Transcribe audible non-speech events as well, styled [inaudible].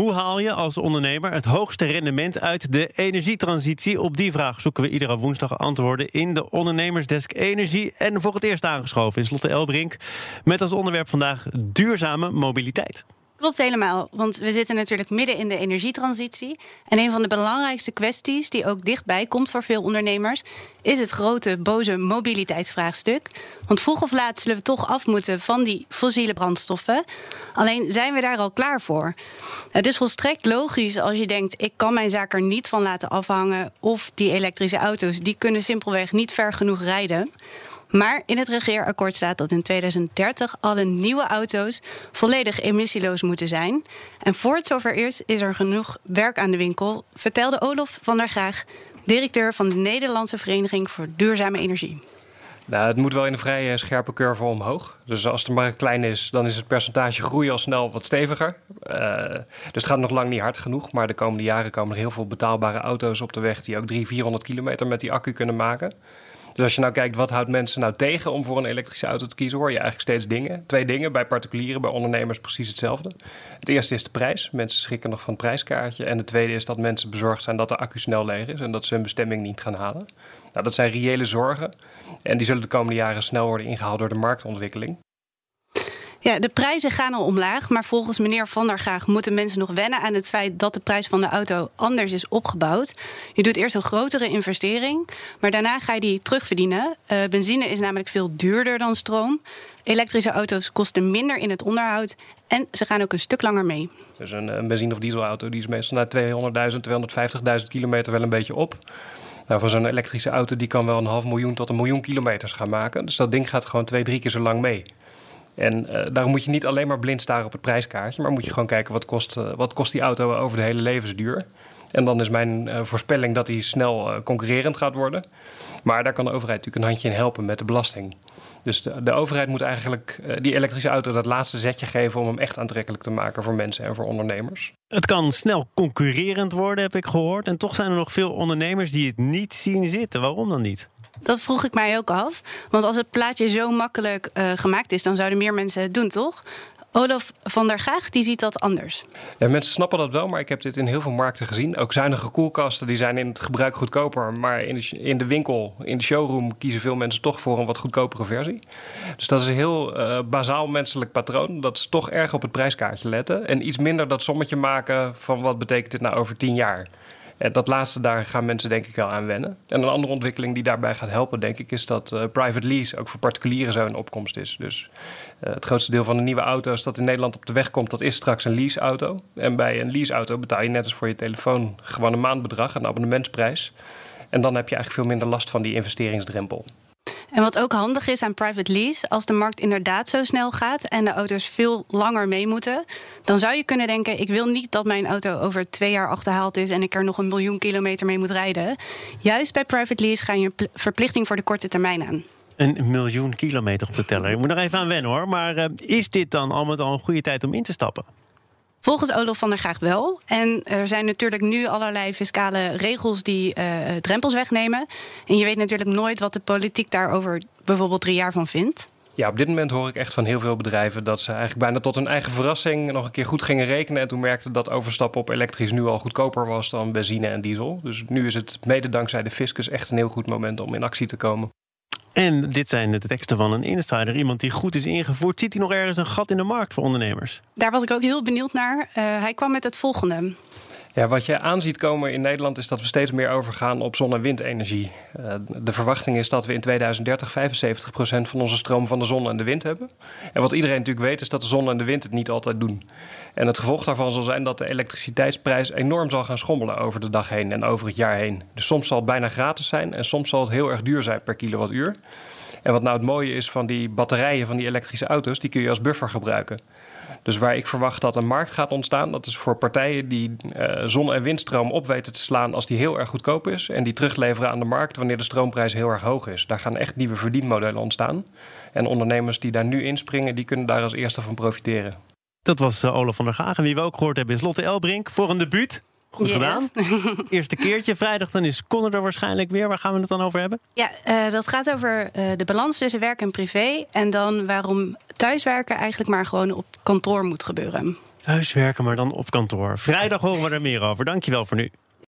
Hoe haal je als ondernemer het hoogste rendement uit de energietransitie? Op die vraag zoeken we iedere woensdag antwoorden in de Ondernemersdesk Energie. En voor het eerst aangeschoven is Lotte Elbrink met als onderwerp vandaag duurzame mobiliteit. Klopt helemaal, want we zitten natuurlijk midden in de energietransitie. En een van de belangrijkste kwesties die ook dichtbij komt voor veel ondernemers, is het grote boze mobiliteitsvraagstuk. Want vroeg of laat zullen we toch af moeten van die fossiele brandstoffen. Alleen zijn we daar al klaar voor? Het is volstrekt logisch als je denkt: ik kan mijn zaak er niet van laten afhangen. Of die elektrische auto's, die kunnen simpelweg niet ver genoeg rijden. Maar in het regeerakkoord staat dat in 2030 alle nieuwe auto's volledig emissieloos moeten zijn. En voor het zover is, is er genoeg werk aan de winkel, vertelde Olof van der Graag, directeur van de Nederlandse Vereniging voor Duurzame Energie. Nou, het moet wel in een vrij scherpe curve omhoog. Dus als de markt klein is, dan is het percentage groei al snel wat steviger. Uh, dus het gaat nog lang niet hard genoeg. Maar de komende jaren komen er heel veel betaalbare auto's op de weg die ook 300, 400 kilometer met die accu kunnen maken. Dus als je nou kijkt, wat houdt mensen nou tegen om voor een elektrische auto te kiezen, hoor je eigenlijk steeds dingen. Twee dingen, bij particulieren, bij ondernemers precies hetzelfde. Het eerste is de prijs. Mensen schrikken nog van het prijskaartje. En het tweede is dat mensen bezorgd zijn dat de accu snel leeg is en dat ze hun bestemming niet gaan halen. Nou, dat zijn reële zorgen. En die zullen de komende jaren snel worden ingehaald door de marktontwikkeling. Ja, de prijzen gaan al omlaag, maar volgens meneer Van der Graag moeten mensen nog wennen aan het feit dat de prijs van de auto anders is opgebouwd. Je doet eerst een grotere investering, maar daarna ga je die terugverdienen. Uh, benzine is namelijk veel duurder dan stroom. Elektrische auto's kosten minder in het onderhoud en ze gaan ook een stuk langer mee. Dus een, een benzine- of dieselauto die is meestal na 200.000, 250.000 kilometer wel een beetje op. Nou, voor zo'n elektrische auto die kan wel een half miljoen tot een miljoen kilometers gaan maken. Dus dat ding gaat gewoon twee, drie keer zo lang mee. En uh, daarom moet je niet alleen maar blind staren op het prijskaartje, maar moet je gewoon kijken wat kost, uh, wat kost die auto over de hele levensduur. En dan is mijn uh, voorspelling dat die snel concurrerend gaat worden. Maar daar kan de overheid natuurlijk een handje in helpen met de belasting. Dus de, de overheid moet eigenlijk die elektrische auto dat laatste zetje geven om hem echt aantrekkelijk te maken voor mensen en voor ondernemers. Het kan snel concurrerend worden, heb ik gehoord. En toch zijn er nog veel ondernemers die het niet zien zitten. Waarom dan niet? Dat vroeg ik mij ook af. Want als het plaatje zo makkelijk uh, gemaakt is, dan zouden meer mensen het doen, toch? Olaf van der Gaag die ziet dat anders. Ja, mensen snappen dat wel, maar ik heb dit in heel veel markten gezien. Ook zuinige koelkasten die zijn in het gebruik goedkoper. Maar in de, in de winkel, in de showroom, kiezen veel mensen toch voor een wat goedkopere versie. Dus dat is een heel uh, bazaal menselijk patroon. Dat ze toch erg op het prijskaartje letten. En iets minder dat sommetje maken van wat betekent dit nou over tien jaar. Dat laatste, daar gaan mensen denk ik wel aan wennen. En een andere ontwikkeling die daarbij gaat helpen, denk ik, is dat uh, private lease ook voor particulieren zo in opkomst is. Dus uh, het grootste deel van de nieuwe auto's dat in Nederland op de weg komt, dat is straks een leaseauto. En bij een leaseauto betaal je net als voor je telefoon gewoon een maandbedrag, een abonnementsprijs. En dan heb je eigenlijk veel minder last van die investeringsdrempel. En wat ook handig is aan private lease, als de markt inderdaad zo snel gaat en de auto's veel langer mee moeten, dan zou je kunnen denken: ik wil niet dat mijn auto over twee jaar achterhaald is en ik er nog een miljoen kilometer mee moet rijden. Juist bij private lease ga je verplichting voor de korte termijn aan. Een miljoen kilometer op de teller. Ik moet er even aan wennen hoor. Maar uh, is dit dan al met al een goede tijd om in te stappen? Volgens Olof van der Graag wel. En er zijn natuurlijk nu allerlei fiscale regels die uh, drempels wegnemen. En je weet natuurlijk nooit wat de politiek daarover bijvoorbeeld drie jaar van vindt. Ja, op dit moment hoor ik echt van heel veel bedrijven dat ze eigenlijk bijna tot hun eigen verrassing nog een keer goed gingen rekenen. En toen merkten dat overstappen op elektrisch nu al goedkoper was dan benzine en diesel. Dus nu is het mede dankzij de fiscus echt een heel goed moment om in actie te komen. En dit zijn de teksten van een insider, iemand die goed is ingevoerd. Ziet hij nog ergens een gat in de markt voor ondernemers? Daar was ik ook heel benieuwd naar. Uh, hij kwam met het volgende. Ja, wat je aanziet komen in Nederland is dat we steeds meer overgaan op zon- en windenergie. Uh, de verwachting is dat we in 2030 75% van onze stroom van de zon en de wind hebben. En wat iedereen natuurlijk weet is dat de zon en de wind het niet altijd doen. En het gevolg daarvan zal zijn dat de elektriciteitsprijs enorm zal gaan schommelen over de dag heen en over het jaar heen. Dus soms zal het bijna gratis zijn en soms zal het heel erg duur zijn per kilowattuur. En wat nou het mooie is van die batterijen van die elektrische auto's, die kun je als buffer gebruiken. Dus waar ik verwacht dat een markt gaat ontstaan, dat is voor partijen die uh, zon- en windstroom op weten te slaan als die heel erg goedkoop is. En die terugleveren aan de markt wanneer de stroomprijs heel erg hoog is. Daar gaan echt nieuwe verdienmodellen ontstaan. En ondernemers die daar nu inspringen, die kunnen daar als eerste van profiteren. Dat was uh, Olaf van der Gagen. Wie we ook gehoord hebben is Lotte Elbrink voor een debuut. Goed yes. gedaan. [laughs] Eerste keertje. Vrijdag dan is Conor er waarschijnlijk weer. Waar gaan we het dan over hebben? Ja, uh, dat gaat over uh, de balans tussen werk en privé. En dan waarom thuiswerken eigenlijk maar gewoon op kantoor moet gebeuren. Thuiswerken, maar dan op kantoor. Vrijdag horen we er meer over. Dankjewel voor nu.